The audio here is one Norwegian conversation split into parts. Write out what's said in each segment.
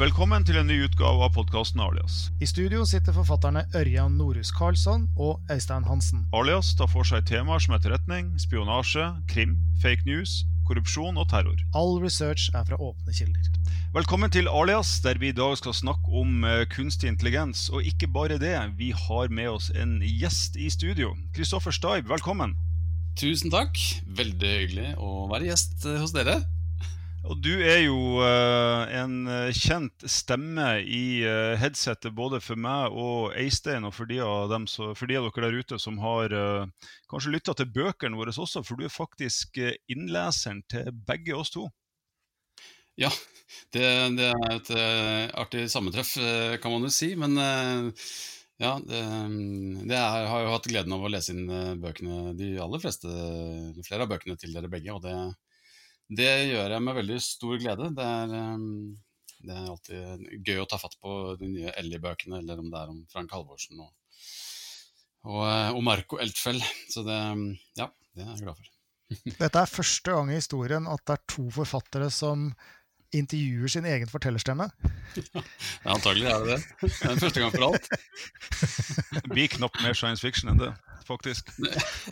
Velkommen til en ny utgave av podkasten Alias. I studio sitter forfatterne Ørjan Norhus Karlsson og Øystein Hansen. Alias tar for seg temaer som etterretning, spionasje, krim, fake news, korrupsjon og terror. All research er fra åpne kilder. Velkommen til Alias, der vi i dag skal snakke om uh, kunstig intelligens. Og ikke bare det, vi har med oss en gjest i studio. Kristoffer Staib, velkommen. Tusen takk. Veldig hyggelig å være gjest eh, hos dere. Og du er jo uh, en kjent stemme i uh, headsetet både for meg og Eistein, og for de av, dem, så, for de av dere der ute som har uh, kanskje lytta til bøkene våre også, for du er faktisk innleseren til begge oss to. Ja, det, det er et artig sammentreff, kan man jo si. Men ja, det, det er, har jo hatt gleden av å lese inn bøkene, de aller fleste, flere av bøkene til dere begge. og det det gjør jeg med veldig stor glede. Det er, um, det er, alltid gøy å ta fatt på de nye Ellie-bøkene, eller om det er om Frank Halvorsen og, og, eh, og Marco Eltfeld. Så det, um, ja, det er jeg glad for. Dette er første gang i historien at det er to forfattere som intervjuer sin egen fortellerstemme. Ja, antagelig er det det. Det er første gang for alt. Blir knapt mer science fiction enn det faktisk.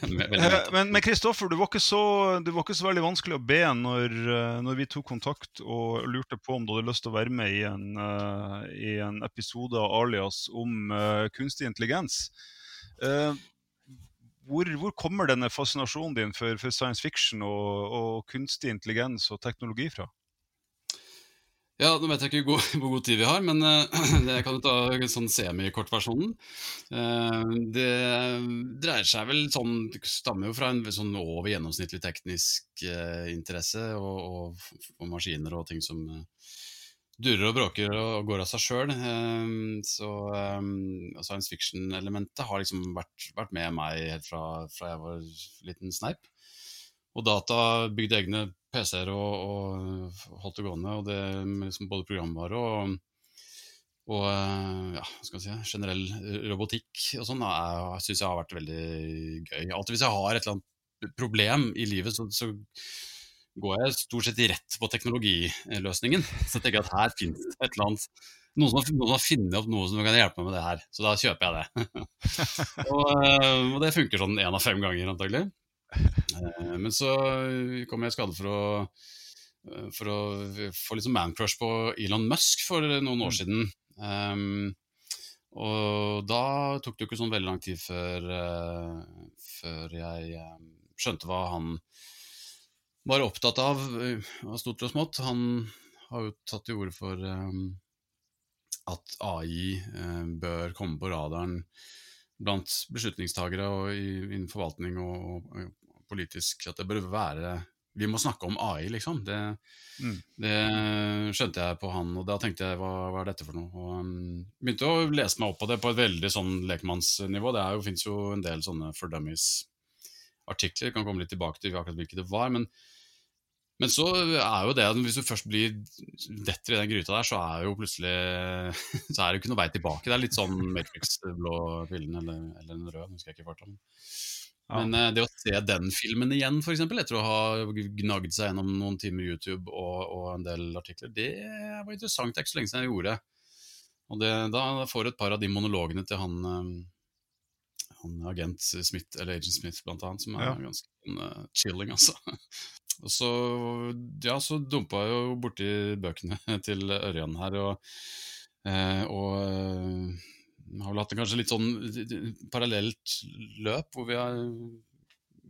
Men Kristoffer, du, var ikke så, du var ikke så veldig vanskelig å be når, eh, når, vi tok kontakt og lurte på om du hadde lyst til å være med i en, uh, i en episode av Alias om uh, kunstig intelligens. Uh, hvor, hvor, kommer denne fascinasjonen din for, for science fiction og, og kunstig intelligens og teknologi fra? Ja, Nå vet jeg ikke hvor, hvor god tid vi har, men uh, jeg kan jo ta sånn semikortversjonen. Uh, det dreier seg vel sånn Det stammer jo fra en sånn over gjennomsnittlig teknisk uh, interesse og, og, og, maskiner og ting som durrer og bråker og går av seg sjøl. så um, science fiction-elementet har liksom vært, vært, med meg helt fra, fra jeg var liten sneip. Og data bygde egne PC-er og, og, holdt det gående. Og det liksom både programvare og, og ja, skal si, generell robotikk og sånn syns jeg har vært veldig gøy. Alltid hvis jeg har et eller annet problem i livet, så, så går jeg stort sett rett på teknologiløsningen. Så jeg tenker at her finnes det et eller annet noen som, noen har funnet opp noe som kan hjelpe meg med det her, så da kjøper jeg det. og, og, det funker sånn én av fem ganger, antagelig. Eh, men så kom jeg i skade for å, eh, for å få litt sånn man-crush på Elon Musk for noen år mm. siden. Um, og da tok det jo ikke sånn veldig lang tid før, uh, før jeg um, skjønte hva han var opptatt av, av stort og smått. Han har jo tatt til orde for um, at AI uh, bør komme på radaren blant beslutningstagere og innen forvaltning og, og, politisk at det bør være Vi må snakke om AI, liksom. Det, mm. det, skjønte jeg på han, og da tenkte jeg hva, hva er dette for noe? Og um, begynte å lese meg opp på det på et veldig sånn lekmannsnivå. Det jo, finnes jo en del sånne for dummies-artikler, kan komme litt tilbake til akkurat hvilke det var. men men så er jo det at hvis du først blir detter i den gryta der, så er jo plutselig Så er det jo ikke noe vei tilbake. Det er litt sånn Matrix-blå pillen eller, eller den røde, husker jeg ikke farta. Men uh, det å se den filmen igjen, f.eks., etter å ha gnagd seg gjennom noen timer YouTube og, og, en del artikler, det var interessant. Det er ikke så lenge siden jeg gjorde det. Og det, da får du et par av de monologene til han, um, han agent Smith, eller Agent Smith blant annet, som er ja. ganske uh, chilling, altså. og så, ja, så dumpa jeg jo borti bøkene til Ørjan her, og, uh, og har vel hatt en kanskje litt sånn parallelt løp, hvor vi har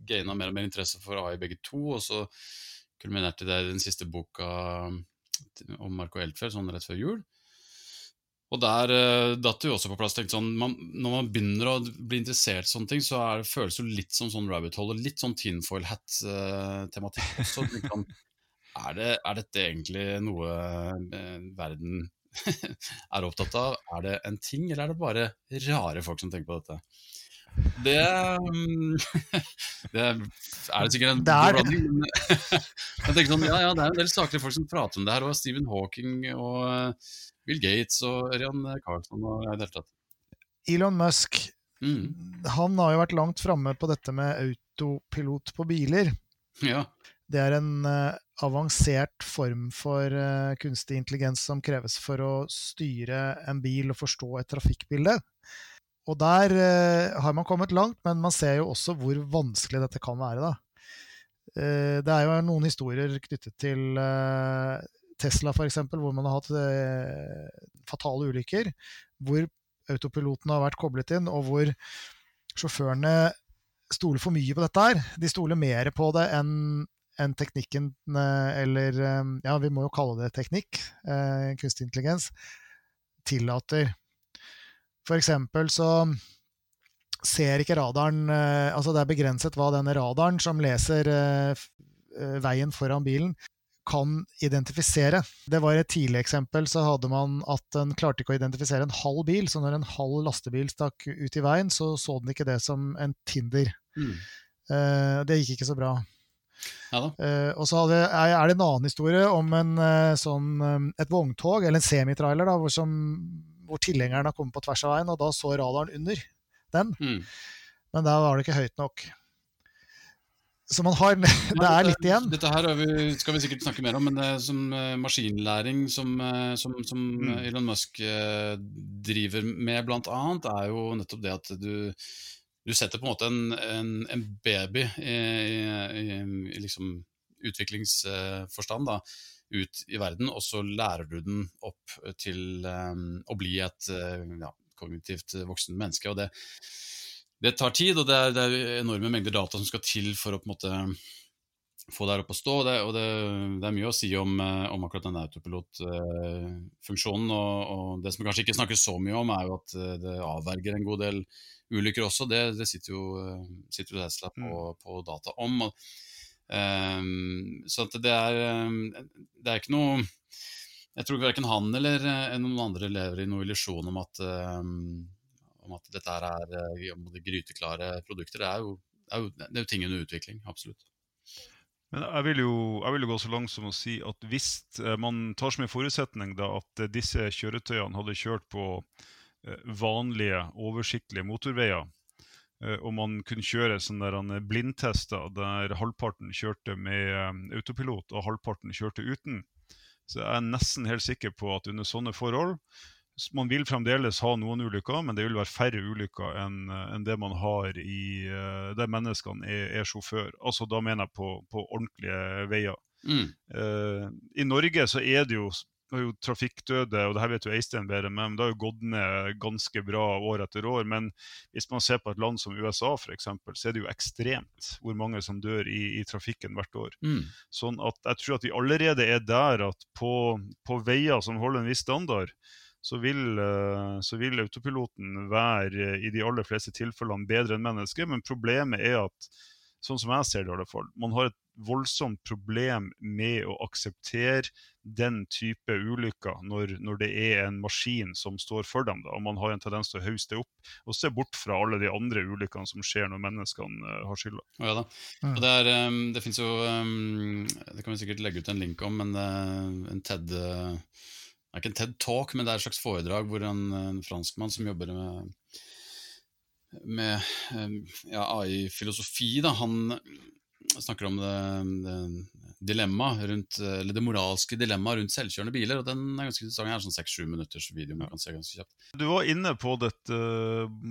gaina mer og mer interesse for AI begge to. Og så kulminerte det i den siste boka om Marco Eltfeld, sånn rett før jul. Og der uh, datt det jo også på plass. sånn, man, Når man begynner å bli interessert i sånne ting, så er føles det litt som sånn rabbit hole og litt sånn tinfoil hat-tematikk uh, også. Er, det, er, dette egentlig noe uh, verden er opptatt av. Er det en ting, eller er det bare rare folk som tenker på dette? Det, det er det sikkert en Der. er jeg tenker sånn, ja, ja, Det er en del saklige folk som prater om det her, og Stephen Hawking og eh, Bill Gates og Ørjan Carlson og i det hele tatt. Elon Musk mm. han har jo vært langt framme på dette med autopilot på biler. Ja. Det er en uh, avansert form for uh, kunstig intelligens som kreves for å styre en bil og forstå et trafikkbilde. Og der uh, har man kommet langt, men man ser jo også hvor vanskelig dette kan være. Uh, det er jo noen historier knyttet til Tesla, f.eks., hvor man har hatt fatale ulykker. Hvor autopiloten har vært koblet inn, og hvor sjåførene stoler for mye på dette her. De stoler mer på det enn en teknikken, eh, eller eh, ja, vi må jo kalle det teknikk, eh, kunstig intelligens, tillater. For eksempel så ser ikke radaren Altså det er begrenset hva denne radaren som leser veien foran bilen, kan identifisere. Det var et tidlig eksempel, så hadde man at den klarte ikke å identifisere en halv bil. Så når en halv lastebil stakk ut i veien, så så den ikke det som en Tinder. Mm. Det gikk ikke så bra. Ja uh, og så hadde, er det en annen historie om en, uh, sånn, um, et vogntog, eller en semitrailer, da, hvor, som, hvor tilhengeren har kommet på tvers av veien, og da så radaren under den. Mm. Men der var det ikke høyt nok. Så man har Det er litt igjen. Dette her vi, skal vi sikkert snakke mer om, men det er som maskinlæring som, som, som mm. Elon Musk driver med, blant annet, er jo nettopp det at du, du setter på en måte en, en, en baby i, i, i liksom utviklingsforstand da, ut i verden, og så lærer du den opp til um, å bli et ja, kognitivt voksen menneske. og det det tar tid, og det er, det er, enorme mengder data som skal til for å på en måte få det her opp å stå. Det, og det, det er mye å si om, eh, om akkurat den autopilotfunksjonen. Og, og, det som vi kanskje ikke snakker så mye om, er jo at eh, det avverger en god del ulykker også. Det, det sitter jo, eh, sitter jo Tesla på, mm. på, data om. Og, um, så det er, det er ikke noe Jeg tror verken han eller noen andre lever i noen illusjon om at um, om at dette er uh, gryteklare produkter. Det er, jo, det, er jo, det er jo ting under utvikling, absolutt. Men jeg vil, jo, jeg vil, jo, gå så langt som å si at hvis eh, man tar som en forutsetning da, at eh, disse kjøretøyene hadde kjørt på vanlige, oversiktlige motorveier, og man kunne kjøre sånne blindtester der halvparten kjørte med autopilot og halvparten kjørte uten, så jeg er nesten helt sikker på at under sånne forhold man vil fremdeles ha noen ulykker, men det vil være færre ulykker enn enn det man har i, der menneskene er, er, sjåfør. Altså Da mener jeg på, på ordentlige veier. Mm. Uh, I Norge så er det jo, jo trafikkdøde, og det her vet jo Eistein bedre, men det har jo gått ned ganske bra år etter år. Men hvis man ser på et land som USA f.eks., så er det jo ekstremt hvor mange som dør i, i trafikken hvert år. Mm. Sånn at jeg tror at vi allerede er der at på, på veier som holder en viss standard, så vil, eh, så vil, autopiloten være i de aller fleste tilfellene bedre enn mennesket. Men problemet er at sånn som jeg ser det i alle fall, man har et voldsomt problem med å akseptere den type ulykker når, når, det er en maskin som står for dem. Da, og man har en tendens til å hauste det opp og se bort fra alle de andre ulykkene som skjer når menneskene uh, har skylda. Ja, da. Og det, er, um, det finnes jo um, Det kan vi sikkert legge ut en link om, men uh, en TED uh, det er ikke en TED Talk, men det er et slags foredrag hvor en, en franskmann som jobber med, med ja, AI-filosofi, han snakker om det, det rundt, eller det moralske dilemmaet rundt selvkjørende biler. og Den er ganske interessant. er sånn seks-sju minutters video. man kan se ganske kjapt. Du var inne på dette,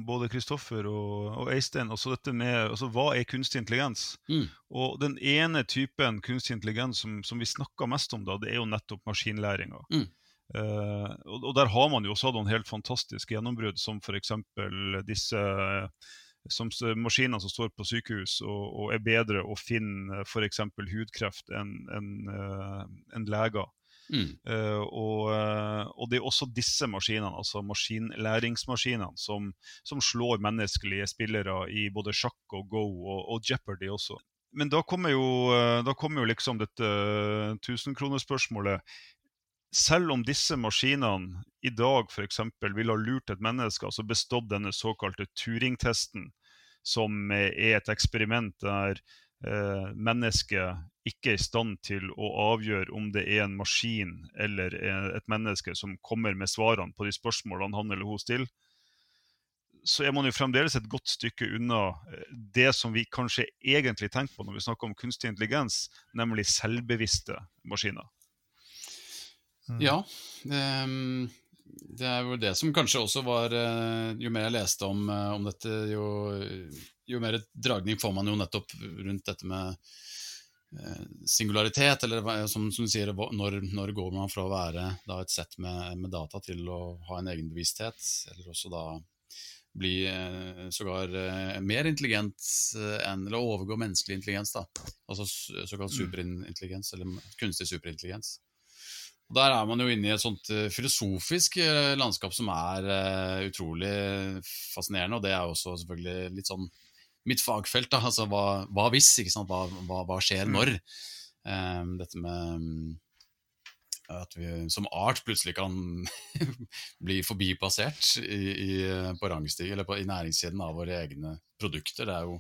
både Kristoffer og, og Eistein. også dette med, altså Hva er kunstig intelligens? Mm. Og Den ene typen kunstig intelligens som, som vi snakker mest om, da, det er jo nettopp maskinlæringa. Mm. Uh, og, og, der har man jo også hatt noen helt fantastiske gjennombrudd, som f.eks. disse som maskiner som står på sykehus og, og er bedre å finne f.eks. hudkreft enn en, en leger. Mm. Uh, og, og, det er også disse maskinene, altså maskinlæringsmaskinene, som, som, slår menneskelige spillere i både sjakk og go og, og Jeopardy også. Men da kommer jo, da kommer jo liksom dette tusenkronerspørsmålet selv om disse maskinene i dag f.eks. ville ha lurt et menneske, altså bestått denne såkalte Turing-testen, som er et eksperiment der eh, mennesket ikke er i stand til å avgjøre om det er en maskin eller et menneske som kommer med svarene på de spørsmålene han eller hun stiller, så er man jo fremdeles et godt stykke unna det som vi kanskje egentlig tenker på når vi snakker om kunstig intelligens, nemlig selvbevisste maskiner. Mm. Ja. Um, det er jo det som kanskje også var Jo mer jeg leste om, om dette, jo, jo mer dragning får man jo nettopp rundt dette med Eh, singularitet, eller som, som, du sier, når, når, går man fra å være da, et sett med, med, data til å ha en egen bevissthet, eller også da bli eh, sågar eh, mer intelligent eh, enn Eller overgå menneskelig intelligens, da. Altså såkalt mm. superintelligens, eller kunstig superintelligens. Og Der er man jo inne i et sånt uh, filosofisk uh, landskap som er uh, utrolig fascinerende, og det er jo også selvfølgelig litt sånn mitt fagfelt. Da, altså hva, hva hvis? Hva, hva, hva, skjer mm. når? Um, dette med at vi som art plutselig kan bli forbipassert i, i, på rangstig, eller på, i næringskjeden av våre egne produkter. Det er jo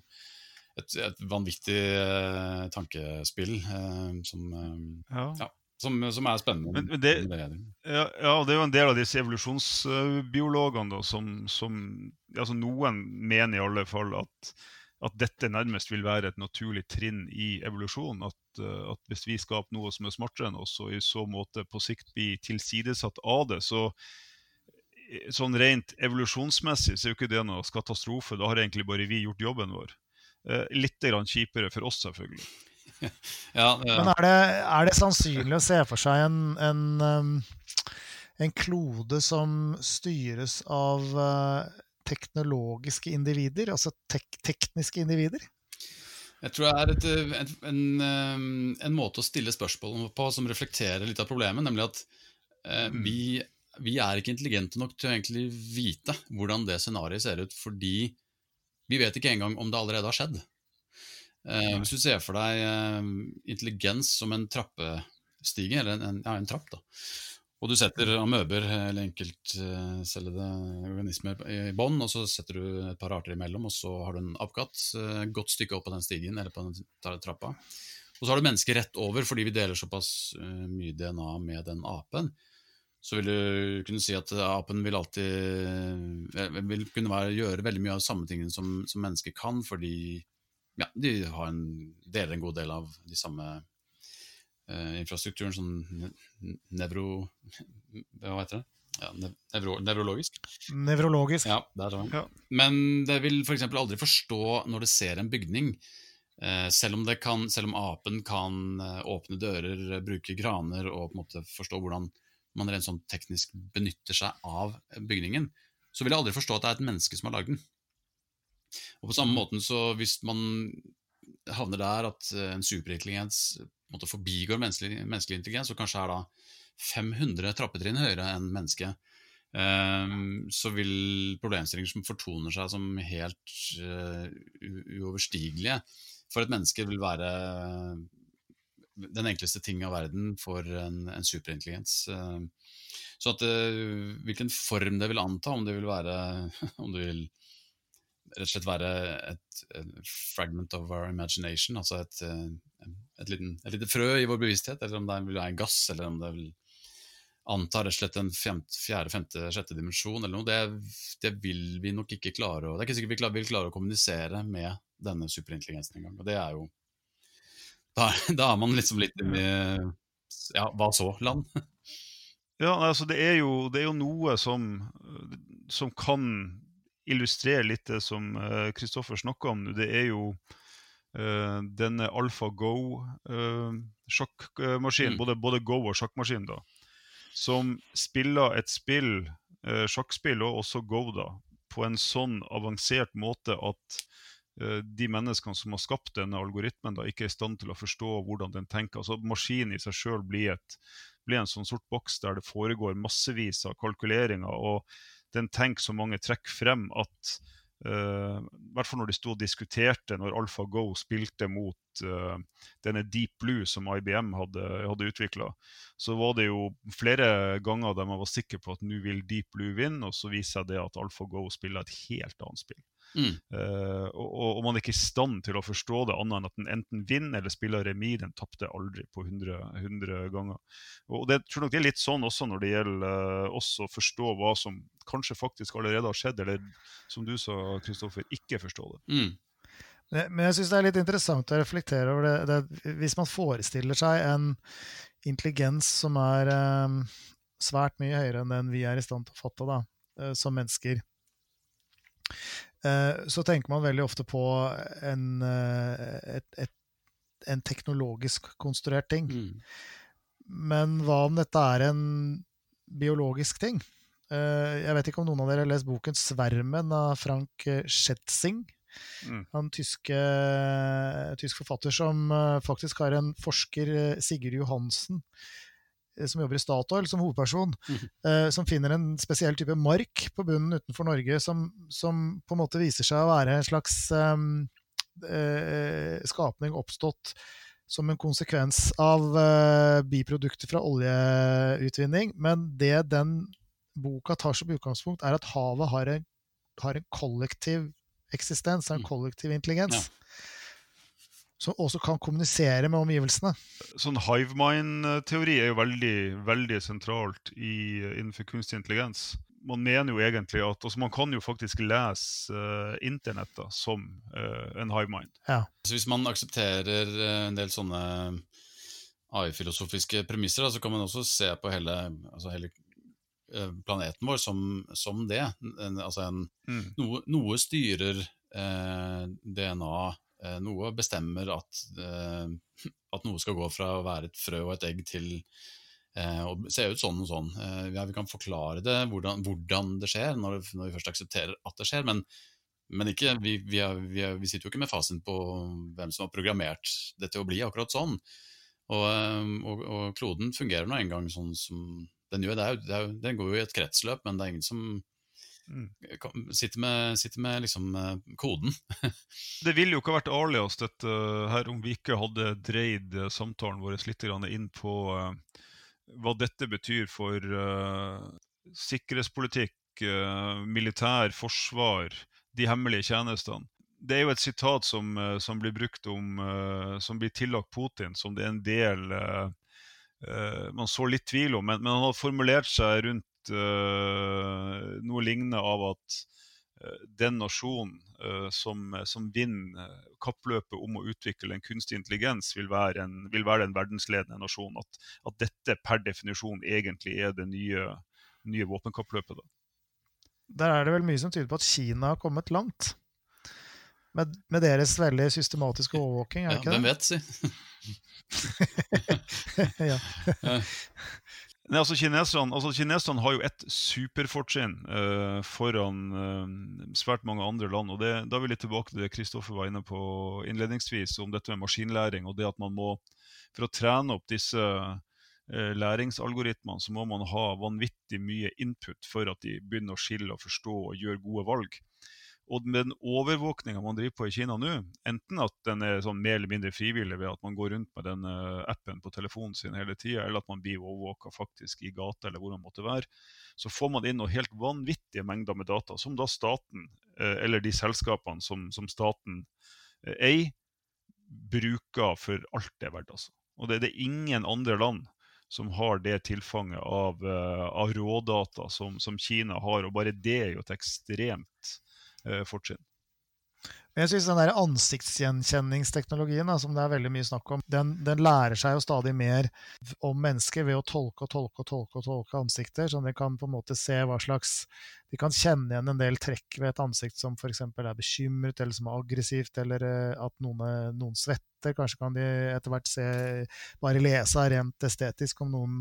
et, et vanvittig uh, tankespill uh, som, uh, ja. Ja, som, som, er spennende. Men, det, ja, ja, det er jo en del av disse evolusjonsbiologene som, som altså Noen mener i alle fall at at dette nærmest vil være et naturlig trinn i evolusjonen. At, uh, at, hvis vi skaper noe som er smartere enn oss, og i så måte på sikt blir tilsidesatt av det, så eh, sånn rent evolusjonsmessig så er jo ikke det noe katastrofe. Da har egentlig bare vi gjort jobben vår. Uh, litt grann kjipere for oss, selvfølgelig. ja, ja. Men er det, er det, sannsynlig å se for seg en, en, um, en klode som styres av uh, teknologiske individer, altså tek tekniske individer? Jeg tror det er et, et, en, um, en, måte å stille spørsmål på som reflekterer litt av problemet, nemlig at eh, mm. vi, vi, er ikke intelligente nok til å egentlig vite hvordan det scenarioet ser ut, fordi vi vet ikke engang om det allerede har skjedd. Eh, hvis du ser for deg eh, intelligens som en trappestige, eller en, en, ja, en trapp, da, og du setter amøber eller enkeltcellede organismer i bånn, og så setter du et par arter imellom, og så har du en apekatt eh, godt stykke opp på den stigen eller på den trappa. Og så har du mennesker rett over, fordi vi deler såpass eh, mye DNA med den apen. Så vil du kunne si at apen vil alltid eh, vil kunne være, gjøre veldig mye av samme tingene som, som mennesker kan, fordi ja, de en, deler en god del av de samme uh, infrastrukturen sånn nevro... Hva heter det? Ja, nevro, nevrologisk. Nevrologisk. Ja, der var ja. Men det vil f.eks. Aldri forstå når det ser en bygning. Uh, selv, om kan, selv, om apen kan uh, åpne dører, bruke graner og på en måte forstå hvordan man rent sånn teknisk benytter seg av bygningen, så vil jeg aldri forstå at det er et menneske som har lagd den. Og på samme mm. måten så hvis man havner der at en superintelligens måtte forbigår menneskelig, menneskelig, intelligens, og kanskje er da 500 trappetrinn høyere enn mennesket, um, så vil problemstillinger som fortoner seg som helt uh, uoverstigelige for et menneske, vil være den enkleste ting av verden for en, en superintelligens. Uh, så at, uh, hvilken form det vil anta, om det vil være om det vil rett og slett være et, et fragment of our imagination, altså et, eh, et, liten, et lite frø i vår bevissthet, eller om det vil være en gass, eller om det vil anta rett og slett en fjerde, femte, sjette dimensjon, eller noe, det, det, vil vi nok ikke klare å Det er ikke sikkert vi vil klare å kommunisere med denne superintelligensen engang. Og det er jo Da, da er man liksom litt i Ja, hva så-land? Ja, altså det er jo, det er jo noe som, som kan illustrere litt det som Kristoffer uh, snakka om. Det er jo uh, denne AlfaGo-sjakkmaskinen, uh, både, både, Go og sjakkmaskinen, da, som spiller et spill, uh, sjakkspill og også Go, da, på en sånn avansert måte at de menneskene som har skapt denne algoritmen, da, ikke er i stand til å forstå hvordan den tenker. Altså Maskinen i seg sjøl blir, blir, en sånn sort boks der det foregår massevis av kalkuleringer. og den tenker så mange trekker frem at uh, I hvert fall når de sto og diskuterte når AlphaGo spilte mot uh, denne Deep Blue som IBM hadde, hadde utvikla, så var det jo flere ganger der man var sikker på at nå vil Deep Blue vinne, og så viser det at AlphaGo spiller et helt annet spill. Mm. Uh, og, og, man er ikke i stand til å forstå det annet enn at den enten vinner eller spiller remis. Den tapte aldri på 100, 100, ganger. Og det tror nok det er litt sånn også når det gjelder uh, oss å forstå hva som kanskje faktisk allerede har skjedd, eller som du sa, Kristoffer, ikke forstå det. Mm. Men jeg syns det er litt interessant å reflektere over det, det, Hvis man forestiller seg en intelligens som er eh, svært mye høyere enn den vi er i stand til å fatte da, eh, som mennesker, så tenker man veldig ofte på en, uh, et, et, en teknologisk konstruert ting. Mm. Men hva om dette er en biologisk ting? jeg vet ikke om noen av dere har lest boken 'Svermen' av Frank Schetzing. Mm. Han tyske, tysk forfatter som faktisk har en forsker, Sigurd Johansen, som jobber i Statoil, som hovedperson, mm. som finner en spesiell type mark på bunnen utenfor Norge som, som på en måte viser seg å være en slags um, skapning oppstått som en konsekvens av biprodukter fra oljeutvinning. Men det den boka tar som utgangspunkt, er at havet har en, har en kollektiv eksistens, en mm. kollektiv intelligens. Ja. Som også kan kommunisere med omgivelsene. Sånn Hivemind-teori er jo veldig, veldig sentralt i, innenfor kunstig intelligens. Man mener jo egentlig at altså Man kan jo faktisk lese uh, internett da, som uh, en hivemind. Ja. Så hvis man aksepterer uh, en del sånne AI-filosofiske premisser, da, så kan man også se på hele, altså hele Eh, planeten vår som, som det. En, altså en, mm. noe, noe, styrer eh, DNA, eh, noe bestemmer at, eh, at, noe skal gå fra å være et frø og et egg til eh, å se ut sånn og sånn. Ja, vi kan forklare det, hvordan, hvordan det skjer, når, når, vi først aksepterer at det skjer. men men ikke, vi, vi, er, vi, er, vi, sitter jo ikke med fasiten på hvem som har programmert det til å bli akkurat sånn. Og, og, og kloden fungerer nå engang sånn som den, gjør, det er, det er, den går jo i et kretsløp, men det er ingen som. Sitter med, sitter med liksom, eh, koden. det ville jo ikke vært alias dette her om vi ikke hadde dreid eh, samtalen vår litt inn på uh, hva dette betyr for uh, sikkerhetspolitikk, uh, militær, forsvar, de hemmelige tjenestene. Det er jo et sitat som, som blir brukt om, som blir tillagt Putin, som det er en del uh, man så litt tvil om. Men, men, han har formulert seg rundt uh, noe lignende av at uh, den nasjonen som, som, vinner kappløpet om å utvikle en kunstig intelligens, vil være en, vil være en verdensledende nasjon. At, at, dette per definisjon egentlig er det nye, nye våpenkappløpet. Da. Der er det vel mye som tyder på at Kina har kommet langt. Med, med deres veldig systematiske overvåking, er det ja, ikke det? Hvem vet, si. ja. Nei, altså Kineserne, altså kineserne har jo et superfortrinn uh, foran uh, svært mange andre land. og det, Da vil jeg tilbake til det Kristoffer var inne på innledningsvis, om dette med maskinlæring. og det at man må, For å trene opp disse uh, læringsalgoritmene, så må man ha vanvittig mye input for at de begynner å skille og forstå og gjøre gode valg. Og med den overvåkninga man driver på i Kina nå, enten at den er sånn mer eller mindre frivillig ved at man går rundt med den appen på telefonen sin hele tida, eller at man blir overvåka faktisk i gata eller hvor man måtte være, så får man inn noen helt vanvittige mengder med data som da staten, eh, eller de selskapene som, som staten eh, eier, bruker for alt det er verdt. Altså. Og det, det, er ingen andre land som har det tilfanget av, av rådata som, som, Kina har, og bare det er jo et ekstremt Eh, fortrinn. Jeg synes den der Ansiktsgjenkjenningsteknologien som det er veldig mye snakk om, den, den, lærer seg jo stadig mer om mennesker ved å tolke og tolke og tolke og tolke ansikter. Sånn de kan på en måte se hva slags De kan kjenne igjen en del trekk ved et ansikt som f.eks. er bekymret, eller som er aggressivt, eller eh, at noen, noen svetter. Kanskje kan de etter hvert se, bare lese rent estetisk om noen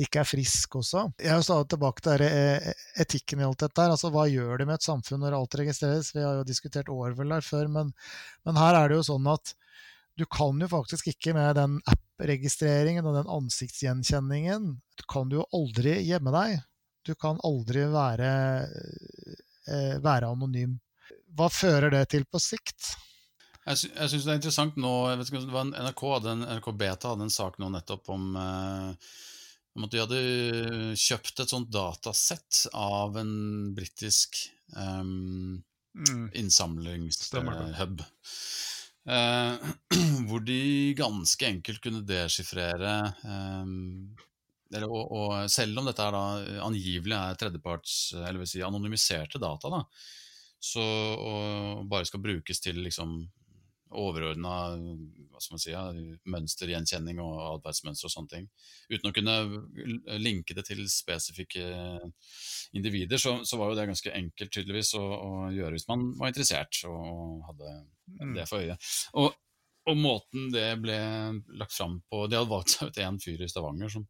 ikke er frisk også. Jeg er jo stadig tilbake til eh, etikken i alt dette. her, altså Hva gjør det med et samfunn når alt registreres? Vi har jo diskutert Orwell her før, men, men her er det jo sånn at du kan jo faktisk ikke med den app-registreringen og den ansiktsgjenkjenningen kan du jo aldri gjemme deg. Du kan aldri være, eh, være anonym. Hva fører det til på sikt? Jeg, sy jeg syns det er interessant nå jeg vet ikke, det var NRK, den, NRK Beta hadde en sak nå nettopp om eh, om at de hadde kjøpt et sånt datasett av en britisk um, mm. innsamlingshub. Uh, hvor de ganske enkelt kunne deschiffrere um, eller, og, og, selv om dette er da angivelig er tredjeparts, eller vil si anonymiserte data, da, så, og bare skal brukes til liksom overordna si, mønstergjenkjenning og atferdsmønster og sånne ting. Uten å kunne linke det til spesifikke individer, så, så var jo det ganske enkelt tydeligvis å, å, gjøre hvis man var interessert og hadde mm. det for øye. Og, og måten det ble lagt fram på De hadde valgt seg ut en fyr i Stavanger som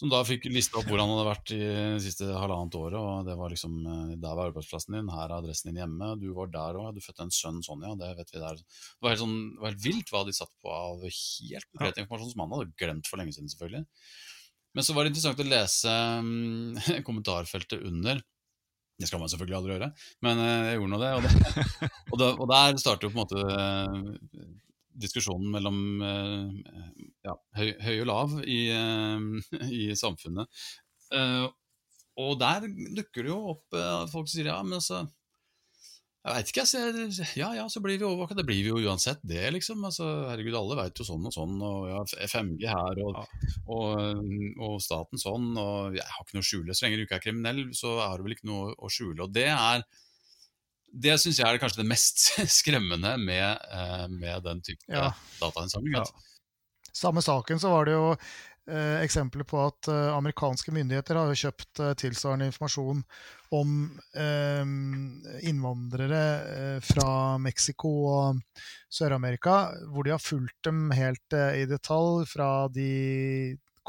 som da fikk lista opp hvor han hadde vært i det siste halvannet året. og det var liksom, eh, Der var arbeidsplassen din, her er adressen din hjemme. Du var der òg, du fødte en sønn sånn, ja. Det vet vi der. Det var helt, sånn, det var helt vilt hva de satt på av helt konkret informasjon som han hadde glemt for lenge siden, selvfølgelig. Men så var det interessant å lese um, kommentarfeltet under. Det skal man selvfølgelig aldri gjøre, men uh, jeg gjorde nå det. Og, det, og, det, og der starter jo på en måte uh, diskusjonen mellom uh, ja, høy, høy, og lav i, uh, i samfunnet. Uh, og der dukker det jo opp uh, folk sier ja, men altså Jeg veit ikke, jeg. Ja ja, så blir vi overvåka. Det blir vi jo uansett, det, liksom. Altså, herregud, alle veit jo sånn og sånn, og ja, 5G her, og, ja. og, og, staten sånn, og jeg har ikke noe å skjule. Så lenge du ikke er kriminell, så har du vel ikke noe å skjule. Og det er det syns jeg er kanskje det mest skremmende med, med den type ja. datainnsamling. Ja samme saken så var det jo eh, eksempler på at eh, amerikanske myndigheter har jo kjøpt eh, tilsvarende informasjon om eh, innvandrere eh, fra Mexico og Sør-Amerika, hvor de har fulgt dem helt eh, i detalj fra de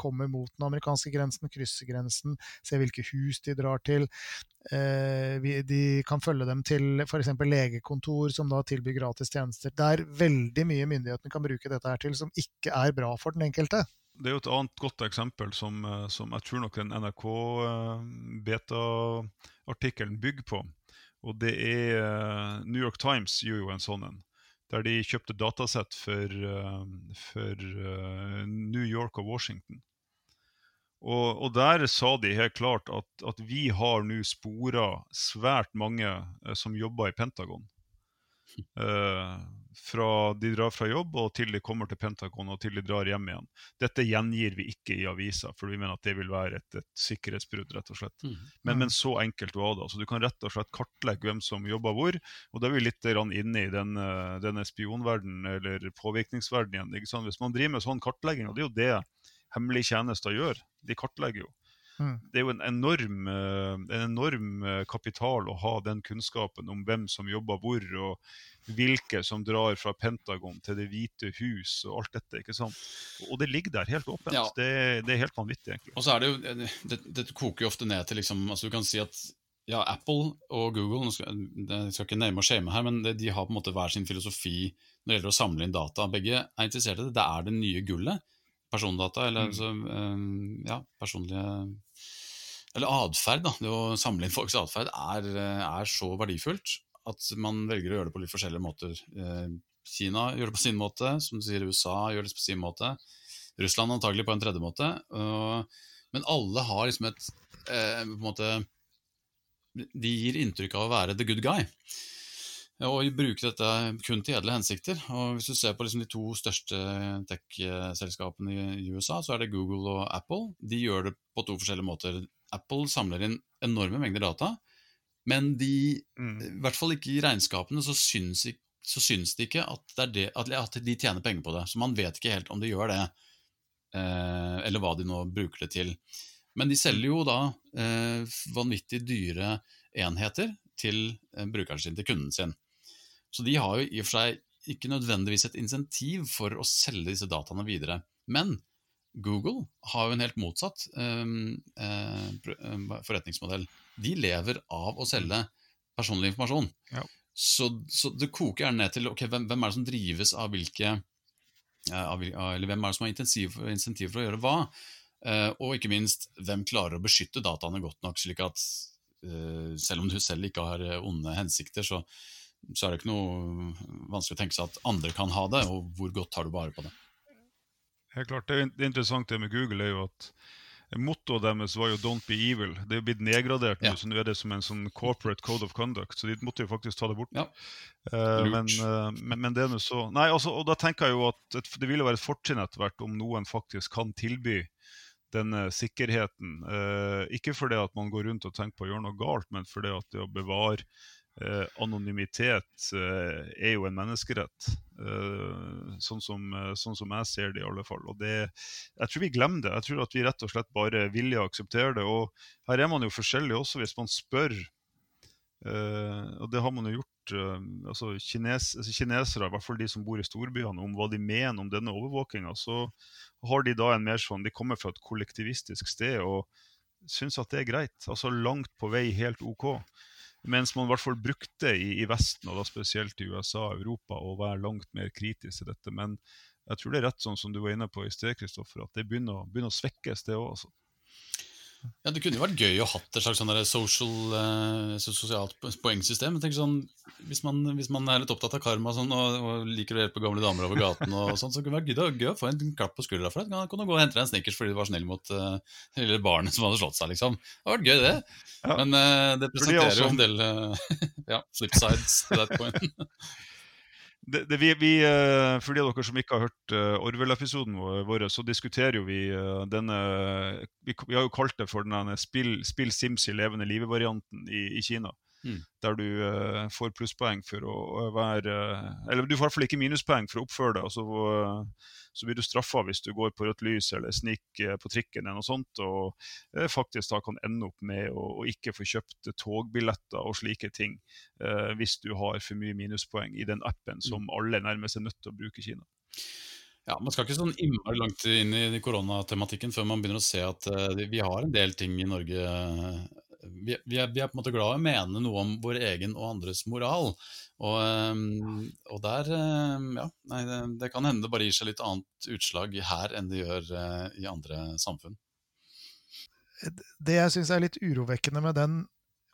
kommer mot den amerikanske grensen, krysser grensen, ser hvilke hus de drar til. Eh, de kan følge dem til f.eks. legekontor som da tilbyr gratis tjenester. Det er veldig mye myndighetene kan bruke dette her til som ikke er bra for den enkelte. Det er jo et annet godt eksempel som, eh, som jeg tror nok den NRK-beta-artikkelen eh, bygger på. Og det er New York Times gjør jo en sånn en der de kjøpte datasett for, for New York og Washington. Og, og, der sa de helt klart at, at vi har nå spora svært mange eh, som jobber i Pentagon. Eh, fra de drar fra jobb og til de kommer til Pentagon og til de drar hjem igjen. Dette gjengir vi ikke i avisa, for vi mener at det vil være et, et sikkerhetsbrudd. rett og slett. Mm. Men, men, så enkelt var det. Altså, du kan rett og slett kartlegge hvem som jobber hvor. Og da er vi litt inne i den, denne spionverdenen eller påvirkningsverdenen igjen. Hvis man driver med sånn kartlegging, og det er jo det hemmelige tjenester gjør, de kartlegger jo. Mm. Det er jo en enorm, en enorm, kapital å ha den kunnskapen om hvem som jobber hvor, og hvilke som drar fra Pentagon til Det hvite hus og alt dette. ikke sant? Og det ligger der helt åpent. Ja. Det, det, er helt vanvittig, egentlig. Og så er det jo, det, det koker jo ofte ned til liksom, altså Du kan si at ja, Apple og Google skal, Jeg skal ikke name og shame her, men de har på en måte hver sin filosofi når det gjelder å samle inn data. Begge er interessert i det. Det er det nye gullet. Persondata, eller mm. altså, ja, personlige Eller atferd. Det å samle inn folks atferd er, er så verdifullt at man velger å gjøre det på litt forskjellige måter. Eh, Kina gjør det på sin måte, som du sier USA gjør det på sin måte. Russland antagelig på en tredje måte. Men alle har liksom et eh, på en måte, De gir inntrykk av å være the good guy. Og bruke dette kun til edle hensikter. Og Hvis du ser på liksom de to største tech-selskapene i USA, så er det Google og Apple. De gjør det på to forskjellige måter. Apple samler inn enorme mengder data men de, mm. i hvert fall ikke i regnskapene, så syns, så syns de ikke at, det det, at, de tjener penger på det. Så man vet ikke helt om de gjør det, eh, eller hva de nå bruker det til. Men de selger jo da eh, vanvittig dyre enheter til eh, brukeren sin, til kunden sin. Så de har jo i og for seg ikke nødvendigvis et insentiv for å selge disse dataene videre. Men Google har jo en helt motsatt eh, eh forretningsmodell de lever av å selge personlig informasjon. Ja. Så, så, det koker gjerne ned til okay, hvem, hvem, er det som drives av hvilke av, Eller hvem er det som har intensiv, insentiv for å gjøre hva? Uh, og ikke minst, hvem klarer å beskytte dataene godt nok, slik at uh, selv om du selv ikke har onde hensikter, så, så er det ikke noe vanskelig å tenke seg at andre kan ha det, og hvor godt tar du bare på det? Helt klart, Det, det interessante med Google er jo at Mottoet deres var jo 'Don't be evil'. Det er jo blitt nedgradert nå, ja. så nå er det som en sånn corporate code of conduct. Så de måtte jo faktisk ta det bort. Ja. Uh, men, uh, men, men, det er nå så Nei, altså, og da tenker jeg jo at et, det ville være et fortrinn etter hvert om noen faktisk kan tilby denne sikkerheten. Uh, ikke fordi at man går rundt og tenker på å gjøre noe galt, men fordi at det å bevare Eh, anonymitet eh, er jo en menneskerett. Eh, sånn, som, sånn, som, jeg ser det, i alle fall. Og det, jeg tror vi glemmer det. Jeg tror at vi rett og slett bare vilje aksepterer det. Og her er man jo forskjellig også, hvis man spør. og det har man jo gjort. altså, kines, altså Kinesere, i hvert fall de som bor i storbyene, om hva de mener om denne overvåkinga, så har de da en mer sånn De kommer fra et kollektivistisk sted og syns at det er greit. Altså langt på vei helt OK. Mens man i hvert fall brukte i, i, Vesten, og da spesielt i USA og Europa, å være langt mer kritisk til dette. Men jeg tror det er rett sånn som du var inne på i sted, Kristoffer, at det begynner, begynner å svekkes, det òg. Altså. Ja, Det kunne jo vært gøy å ha et slags sånn social, uh, sosialt poengsystem. Tenk sånn, hvis, man, hvis, man, er litt opptatt av karma sånn, og, og, liker å hjelpe gamle damer over gaten, og sånn, så kunne det vært gøy, å få en klapp på skuldra for det. Kan, kunne gå og hente deg en snickers fordi du var snill mot uh, lille barnet som hadde slått seg. liksom. Det hadde vært gøy, det. Ja. Men uh, det presenterer jo en del uh, ja, flipsides til that point. det, det, vi, vi, uh, for de av dere som ikke har hørt uh, Orwell-episoden vår, så diskuterer jo vi uh, denne vi, vi, har jo kalt det for denne spill, spill Sims i levende livet-varianten i, i, Kina. Mm. Der du får plusspoeng for å være Eller du får i hvert fall ikke minuspoeng for å oppføre deg. og så blir du straffa hvis du går på rødt lys eller sniker på trikken eller noe sånt, og faktisk da kan ende opp med å, å ikke få kjøpt togbilletter og slike ting hvis du har for mye minuspoeng i den appen mm. som alle nærmest er nødt til å bruke i Kina. Ja, Man skal ikke sånn innmari langt inn i koronatematikken før man begynner å se at uh, vi har en del ting i Norge vi, vi, er, vi, er, på en måte glad i å mene noe om vår egen og andres moral. Og, ehm, og der ehm, Ja, nei, det, det, kan hende det bare gir seg litt annet utslag her enn det gjør eh, i andre samfunn. Det jeg syns er litt urovekkende med den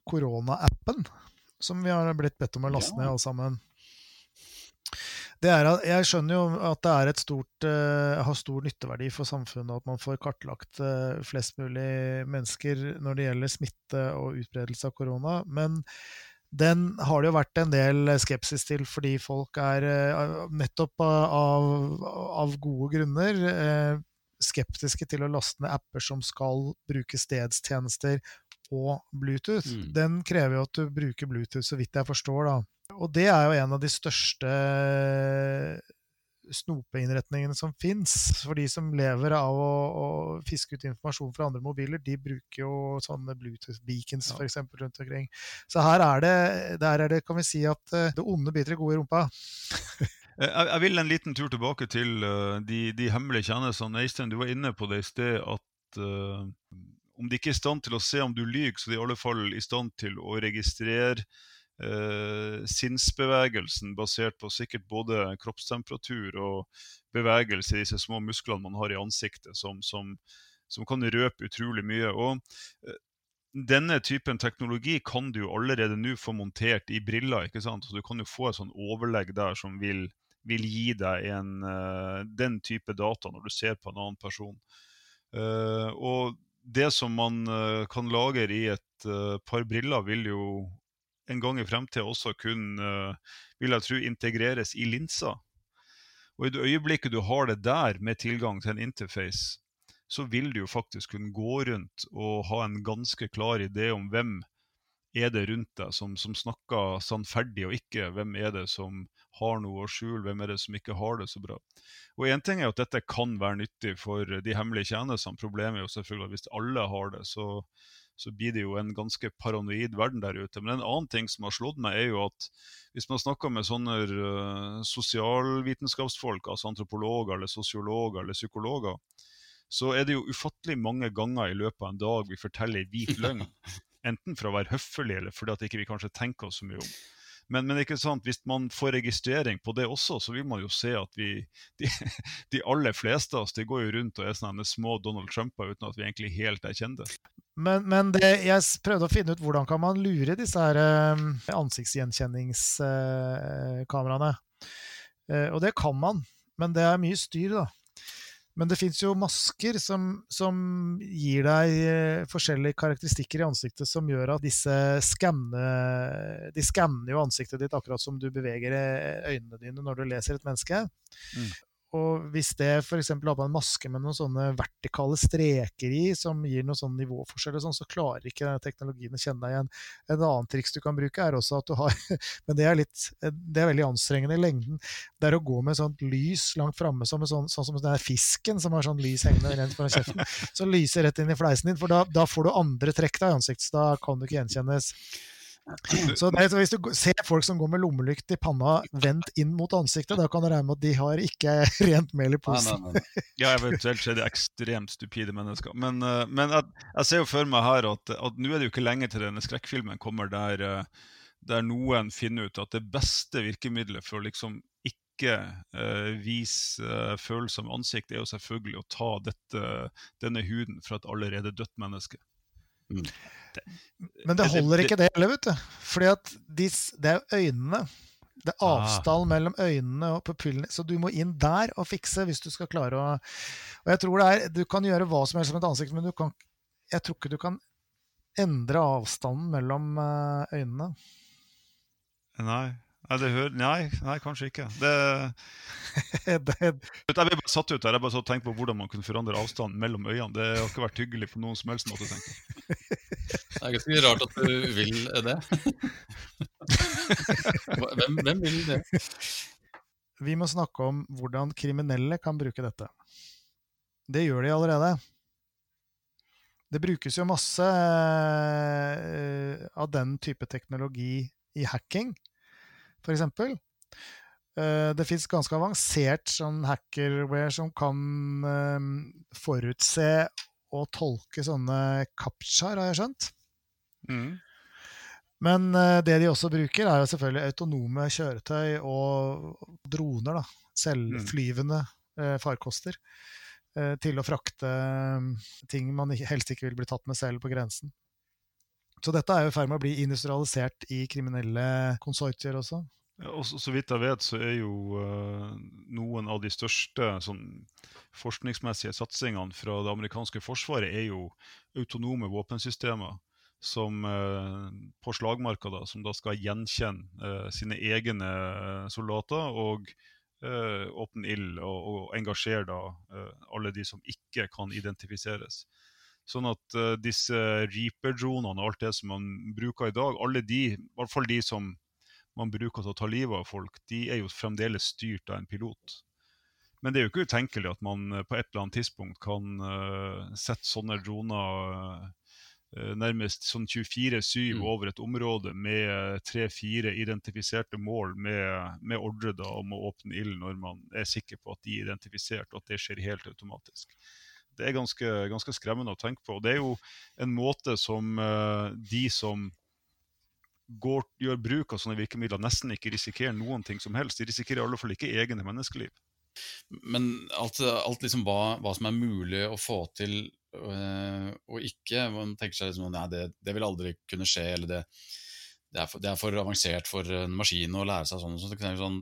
korona-appen, som vi har blitt bedt om å laste ja. ned alle sammen det er Jeg skjønner jo at det er et stort, uh, har stor nytteverdi for samfunnet at man får kartlagt uh, flest mulig mennesker når det gjelder smitte og utbredelse av korona. Men den har det jo vært en del skepsis til, fordi folk er uh, nettopp av, av, gode grunner skeptiske til å laste ned apper som skal bruke stedstjenester og Bluetooth. Mm. Den krever jo at du bruker Bluetooth, så vidt jeg forstår, da. Og det er jo en av de største snopeinnretningene som fins. For de som lever av å, å, fiske ut informasjon fra andre mobiler, de bruker jo sånne Bluetooth-beacons ja. f.eks. rundt omkring. Så her er det, der er det, kan vi si at eh, det onde biter det gode i rumpa. jeg, jeg, vil en liten tur tilbake til de, de, hemmelige tjenestene. Øystein, du var inne på det i sted at om de ikke er i stand til å se om du lyver, så de er i alle fall i stand til å registrere eh, sinnsbevegelsen basert på sikkert både kroppstemperatur og bevegelse i disse små musklene man har i ansiktet, som, som, som kan røpe utrolig mye. Og eh, denne typen teknologi kan du allerede nå få montert i briller. ikke sant? Så Du kan jo få et sånn overlegg der som vil, vil gi deg en, uh, den type data når du ser på en annen person. Uh, og det som man uh, kan lagre i et par briller, vil jo en gang i fremtida også kunne, eh, vil jeg tro, integreres i linser. Og i det øyeblikket du har det der med tilgang til en interface, så vil du jo faktisk kunne gå rundt og ha en ganske klar idé om hvem er det rundt deg som, som snakker sannferdig og ikke. Hvem er det som har noe å skjule, hvem er det som ikke har det så bra. Og Én ting er at dette kan være nyttig for de hemmelige tjenestene. Problemet er jo selvfølgelig at hvis alle har det, så, så blir det jo en ganske paranoid verden der ute. Men en annen ting som har slått meg, er jo at hvis man snakker med sånne uh, sosialvitenskapsfolk, altså antropologer eller sosiologer eller psykologer, så er det jo ufattelig mange ganger i løpet av en dag vi forteller hvit løgn. Enten for å være høflig, eller fordi at ikke vi kanskje tenker oss så mye om. Men, men, ikke sant, hvis man får registrering på det også, så vil man jo se at vi, de, de aller fleste av oss de går jo rundt og er sånne små Donald Trumper uten at vi egentlig helt er kjente. Men, men det, jeg prøvde å finne ut hvordan kan man lure disse her uh, ansiktsgjenkjenningskameraene. Uh, og det kan man, men det er mye styr, da. Men det fins jo masker som, som, gir deg eh, forskjellige karakteristikker i ansiktet som gjør at disse skanner De skanner jo ansiktet ditt akkurat som du beveger eh, øynene dine når du leser et menneske. Mm. Og hvis det f.eks. har på en maske med noen sånne vertikale streker i, som gir noen sånn nivåforskjell, sånn, så klarer ikke denne teknologien å kjenne deg igjen. En annen triks du kan bruke, er også at du har Men det er, litt, det er veldig anstrengende i lengden. Det er å gå med sånt lys langt framme, sånn, sånn, som den fisken som har sånn lys hengende rent foran kjeften, som lyser rett inn i fleisen din. For da, da får du andre trekk da i ansiktet, så da kan du ikke gjenkjennes. Så det, Hvis du ser folk som går med lommelykt i panna vendt inn mot ansiktet, da kan du regne med at de har ikke rent mel i posen. Nei, nei, nei. Ja, eventuelt er det ekstremt stupide mennesker. Men, uh, men jeg, jeg, ser jo for meg her at, at nå er det jo ikke lenge til denne skrekkfilmen kommer der, uh, der noen finner ut at det beste virkemidlet for å liksom ikke uh, vise uh, følsomme ansikt, er jo selvfølgelig å ta dette, denne huden fra et allerede dødt menneske. Mm. Men det holder ikke det heller, vet du. Fordi at de, det er øynene. Det er avstand ah. mellom øynene og pupillene. Så du må inn der og fikse hvis du skal klare å Og jeg tror det er Du kan gjøre hva som helst med et ansikt, men du kan, jeg tror ikke du kan endre avstanden mellom eh, øynene. Nei. Hører, nei, nei, kanskje ikke. Det, det, jeg ble bare satt ut der. Jeg bare så tenkte på hvordan man kunne forandre avstanden mellom øynene. Det har ikke vært hyggelig på noen som helst måte. tenker Det er ganske rart at du vil det. Hvem, hvem vil det? Vi må snakke om hvordan kriminelle kan bruke dette. Det gjør de allerede. Det brukes jo masse eh, av den type teknologi i hacking f.eks. Uh, det fins ganske avansert sånn hackerware som kan uh, forutse og tolke sånne captchaer, har jeg skjønt. Mm. Men uh, det de også bruker, er jo selvfølgelig autonome kjøretøy og droner. da, Selvflyvende uh, farkoster. Uh, til å frakte ting man helst ikke vil bli tatt med selv på grensen. Så dette er jo i ferd med å bli industrialisert i kriminelle konsortier også. Og så, så, vidt jeg vet, så er jo uh, noen av de største sånn, forskningsmessige satsingene fra det amerikanske forsvaret er jo autonome våpensystemer som uh, på slagmarka da, som da skal gjenkjenne uh, sine egne soldater og åpne ild og, og, engasjere da alle de som ikke kan identifiseres. Sånn at disse Reaper-dronene og alt det som man bruker i dag, alle de, i hvert fall de som man bruker til å ta livet av folk, de er jo fremdeles styrt av en pilot. Men det er jo ikke utenkelig at man eh, på et eller annet tidspunkt kan uh, sette sånne droner uh, nærmest sånn 24-7 mm. over et område med tre-fire identifiserte mål med, med ordre da, om å åpne ild når man er sikker på at de er identifisert, og at det skjer helt automatisk. Det er ganske, ganske skremmende å tenke på. og Det er jo en måte som uh, de som går, gjør bruk av sånne virkemidler, nesten ikke risikerer noen ting som helst. De risikerer i alle fall ikke egne menneskeliv. Men alt, alt liksom hva, hva, som er mulig å få til øh, og ikke Man tenker seg liksom at det, det, vil aldri kunne skje, eller det, det, er for, det, er for, avansert for en maskin å lære seg sånn. Sånn, sånn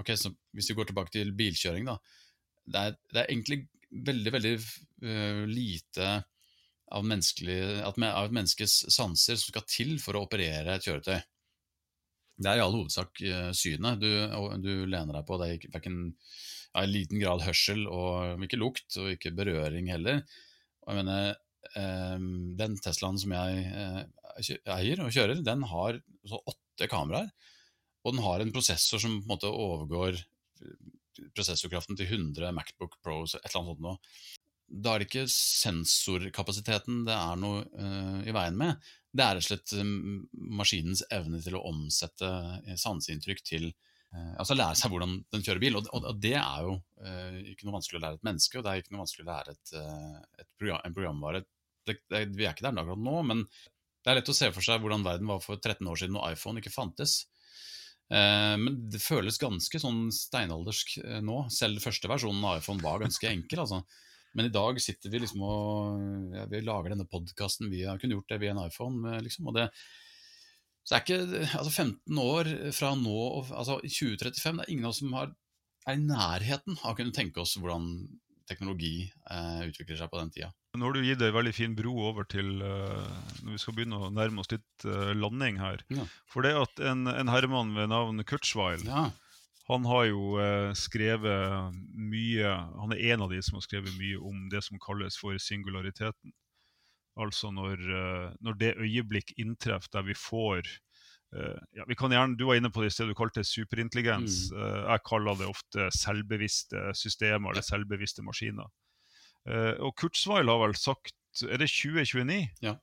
ok, så Hvis vi går tilbake til bilkjøring, da. Det er, det er egentlig veldig, veldig øh, lite av, av et menneskes sanser som skal til for å operere et kjøretøy. Det er i all hovedsak uh, synet du, du, lener deg på. Det er verken i liten grad hørsel og ikke lukt, og ikke berøring heller. Og jeg mener, um, Den Teslaen som jeg uh, eier og kjører, den har åtte kameraer. Og den har en prosessor som på en måte overgår prosessorkraften til 100 Macbook Pros, et eller annet sånt noe da er det ikke sensorkapasiteten det er noe uh, i veien med. Det er rett og slett um, maskinens evne til å omsette uh, sanseinntrykk til uh, Altså lære seg hvordan den kjører bil. Og, og, og det er jo ikke noe vanskelig å lære et menneske, og det er ikke noe vanskelig å lære et, et program, en programvare. Det, det, vi er ikke der akkurat nå, men det er lett å se for seg hvordan verden var for 13 år siden når iPhone ikke fantes. Men det føles ganske sånn steinaldersk nå. Selv første versjonen av iPhone var ganske enkel. altså. Men i dag sitter vi liksom og ja, vi lager denne podkasten. Vi har kunnet gjort det via en iPhone. Liksom, og det, så det er ikke altså 15 år fra nå, altså 2035, det er ingen av oss som har, er i nærheten av å kunne tenke oss hvordan teknologi eh, utvikler seg på den tida. Nå har du gitt ei veldig fin bro over til uh, når vi skal begynne å nærme oss litt uh, landing her. Ja. For det at en, en herremann ved navn Kurzweil Ja, han har jo uh, skrevet mye Han er en av de som har skrevet mye om det som kalles for singulariteten. Altså når, når det øyeblikk inntreffer der vi får ja, vi kan gjerne, Du var inne på det i sted, du kalte det superintelligens. Mm. jeg kaller det ofte selvbevisste systemer eller selvbevisste maskiner. Og Kurzweil har vel sagt Er det 2029? Ja.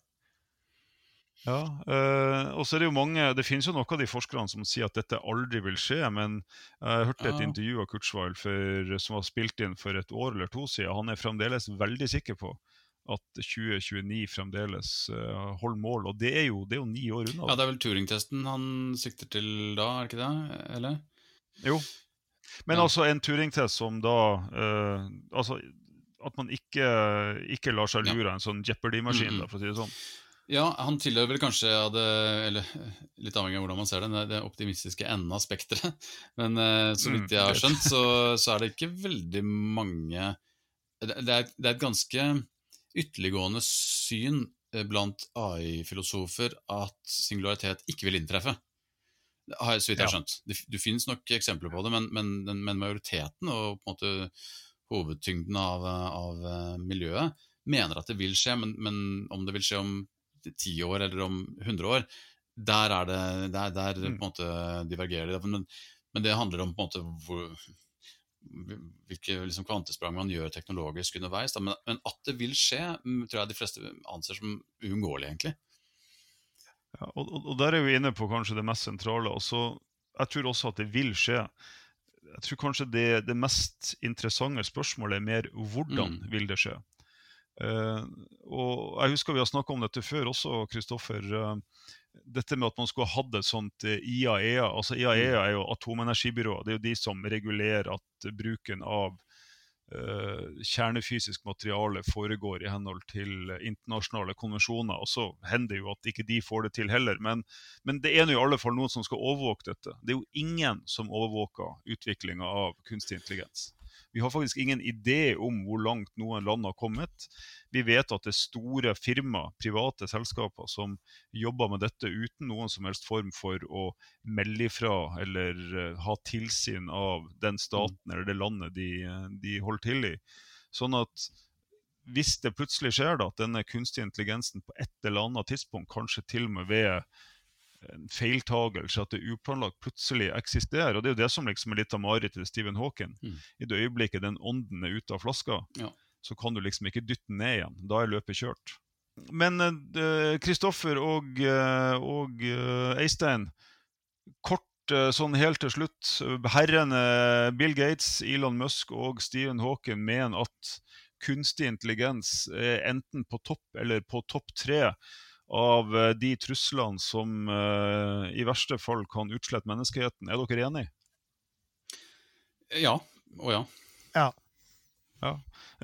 Ja øh, og så er det jo mange Det finnes jo noen av de forskerne som sier at dette aldri vil skje, men jeg hørte et Ja. intervju av Kurzweil for, som var spilt inn for et år eller to siden. Han er fremdeles veldig sikker på at 2029 fremdeles uh, holder mål. Og det er, jo, det er jo ni år unna. ja, det er vel Turing-testen han sikter til da, er det ikke det? Eller? Jo. Men Ja. altså en Turing-test som da øh, Altså at man ikke, ikke lar seg lure av en sånn Jeopardy-maskin, Mm, -hmm. for å si det sånn. Ja, han tilhører vel kanskje ja, det Eller litt avhengig av hvordan man ser det, det- optimistiske enden av spekteret. Men eh, så vidt Mm, jeg har skjønt, så, så er det ikke veldig mange Det, det, er, det er et ganske ytterliggående syn eh, blant AI-filosofer at singularitet ikke vil inntreffe. Har Så vidt jeg har skjønt. Det, det finnes nok eksempler på det, men, men, men majoriteten og på en måte hovedtyngden av, av eh, miljøet mener at det vil skje, men, men om det vil skje om ti år eller om 100 år, der er det der, der på en Mm. måte divergerer det. Men, men det handler om på en måte hvor, hvilke liksom, kvantesprang man gjør teknologisk underveis. Men, men at det vil skje, mm, tror jeg de fleste anser som uunngåelig, egentlig. Ja, og, og, og der er vi inne på kanskje det mest sentrale. Også, jeg tror også at det vil skje. Jeg tror kanskje det, det mest interessante spørsmålet er mer hvordan Mm. vil det skje. Eh, og Jeg husker vi har snakka om dette før også, Kristoffer. eh, dette med at man skulle ha hatt et sånt eh, IAEA. altså IAEA er jo atomenergibyrået. Det er jo de som regulerer at bruken av Uh, kjernefysisk materiale foregår i henhold til internasjonale konvensjoner. Og så hender det jo at ikke de får det til heller. Men, men det er nå i alle fall noen som skal overvåke dette. Det er jo ingen som overvåker utviklinga av kunstig intelligens. Vi har faktisk ingen idé om hvor langt noen land har kommet. Vi vet at det er store firmaer, private selskaper, som jobber med dette uten noen som helst form for å melde ifra eller eh, ha tilsyn av den staten eller det landet de, eh, de holder til i. Sånn at hvis det plutselig skjer da, at denne kunstige intelligensen på et eller annet tidspunkt, kanskje til og med ved en feiltagelse, at det uplanlagt, plutselig eksisterer. Og det er jo det som liksom er litt av marerittet til Stephen Hawking. Mm. I det øyeblikket den ånden er ute av flaska, Ja. så kan du liksom ikke dytte den ned igjen. Da er løpet kjørt. Men Kristoffer Kristoffer og, uh, og uh, Eistein, kort eh, sånn helt til slutt. Herrene Bill Gates, Elon Musk og Stephen Hawking mener at kunstig intelligens er enten på topp eller på topp tre av eh, de truslene som eh, i verste fall kan utslette menneskeheten. Er dere enige? Ja og ja. Ja,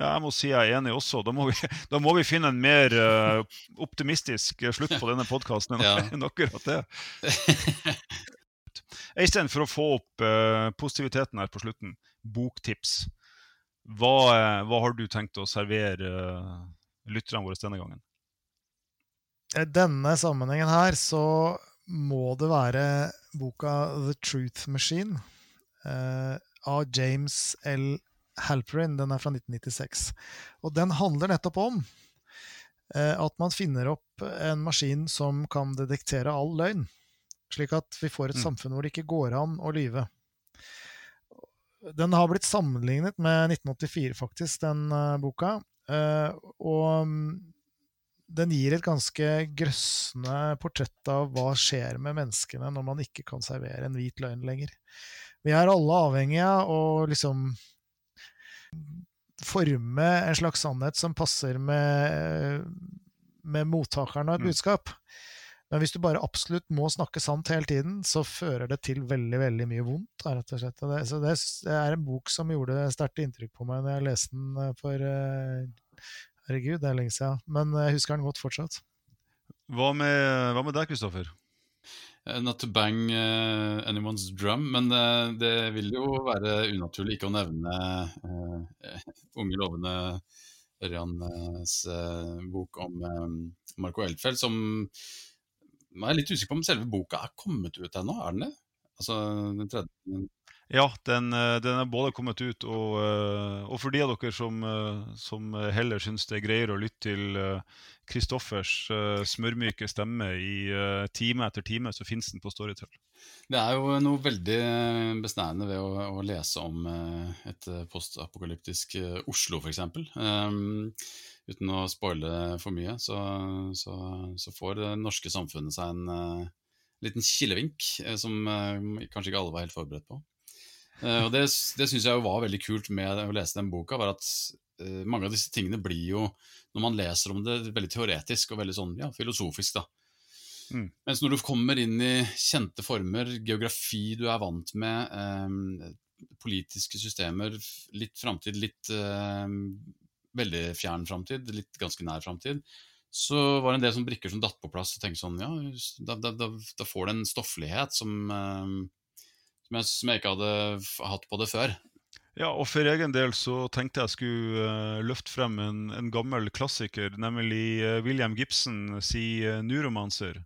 jeg må si jeg er enig også. Da må vi, da må vi finne en mer eh, optimistisk slutt på denne podkasten enn Ja. enn akkurat det. Øystein, for å få opp uh, positiviteten her på slutten, boktips. Hva, hva har du tenkt å servere uh, lytterne våre denne gangen? I denne sammenhengen her så må det være boka The Truth Machine eh, av James L. Halperin. Den er fra 1996. Og den handler nettopp om eh, at man finner opp en maskin som kan detektere all løgn. Slik at vi får et Mm. samfunn hvor det ikke går an å lyve. Den har blitt sammenlignet med 1984, faktisk, den uh, boka. Uh, og mm, den gir et ganske grøssende portrett av hva skjer med menneskene når man ikke kan servere en hvit løgn lenger. Vi er alle avhengige av å liksom forme en slags sannhet som passer med, med mottakeren av et Mm. budskap. Men hvis du bare absolutt må snakke sant hele tiden, så fører det til veldig veldig mye vondt. Rett og slett. Det, så det, er en bok som gjorde sterkt inntrykk på meg når jeg leste den eh, for eh, Herregud, det er lenge siden. Men jeg husker den godt fortsatt. Hva med, hva med deg, Kristoffer? Not to bang uh, anyone's drum, men uh, det vil jo være unaturlig ikke å nevne uh, unge, lovende Ørjans bok om Marco Elfeld, som jeg er litt usikker på om selve boka er kommet ut ennå, er den det? Altså, den tredje, ja, den, eh, den, er både kommet ut, og, eh, og, for de av dere som, eh, som heller syns det er greiere å lytte til Kristoffers smørmyke stemme i time etter time, så fins den på Storytel. Det er jo noe veldig besnærende ved å, å lese om et postapokalyptisk Oslo, f.eks. Um, uten å spoile for mye, så, så, så, får det norske samfunnet seg en liten kilevink som kanskje ikke alle var helt forberedt på. Uh, og Det, det syns jeg var veldig kult med å lese den boka, var at uh, mange av disse tingene blir jo, når man leser om det, veldig teoretisk og veldig sånn, ja, filosofisk. da. Mm. Mens når du kommer inn i kjente former, geografi du er vant med, eh, politiske systemer, litt framtid, litt eh, veldig fjern framtid, litt ganske nær framtid, så var det en del som brikker som datt på plass og tenkte sånn, ja, da, da, da, da får det en stofflighet som um, som jeg, som jeg ikke hadde hatt på det før. Ja, og for egen del så tenkte jeg skulle uh, løfte frem en, en, gammel klassiker, nemlig uh, William Gibson si uh, 'Nuromancer'.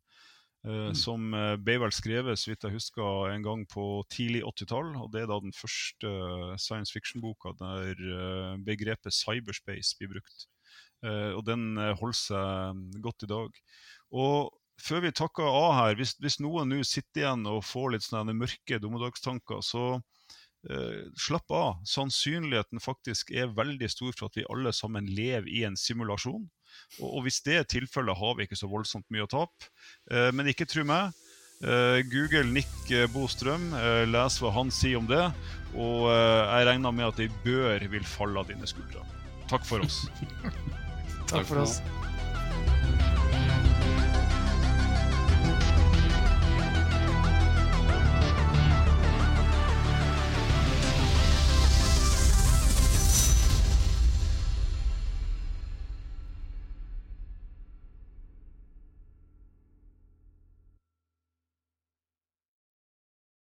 Mm. Som ble vel skrevet så vidt jeg husker, en gang på tidlig 80-tall. og Det er da den første science fiction-boka der begrepet cyberspace blir brukt. Og den holder seg godt i dag. Og før vi takker av her, hvis, hvis noen nå sitter igjen og får litt sånne mørke dommedagstanker, så eh, slapp av. Sannsynligheten faktisk er veldig stor for at vi alle sammen lever i en simulasjon. Og, og hvis det er tilfellet, har vi ikke så voldsomt mye å tape. Eh, men ikke tro meg. Uh, Google Nick Bostrøm, uh, les hva han sier om det. Og uh, jeg regner med at ei bør vil falle av dine skuldre. Takk for oss. Takk for oss.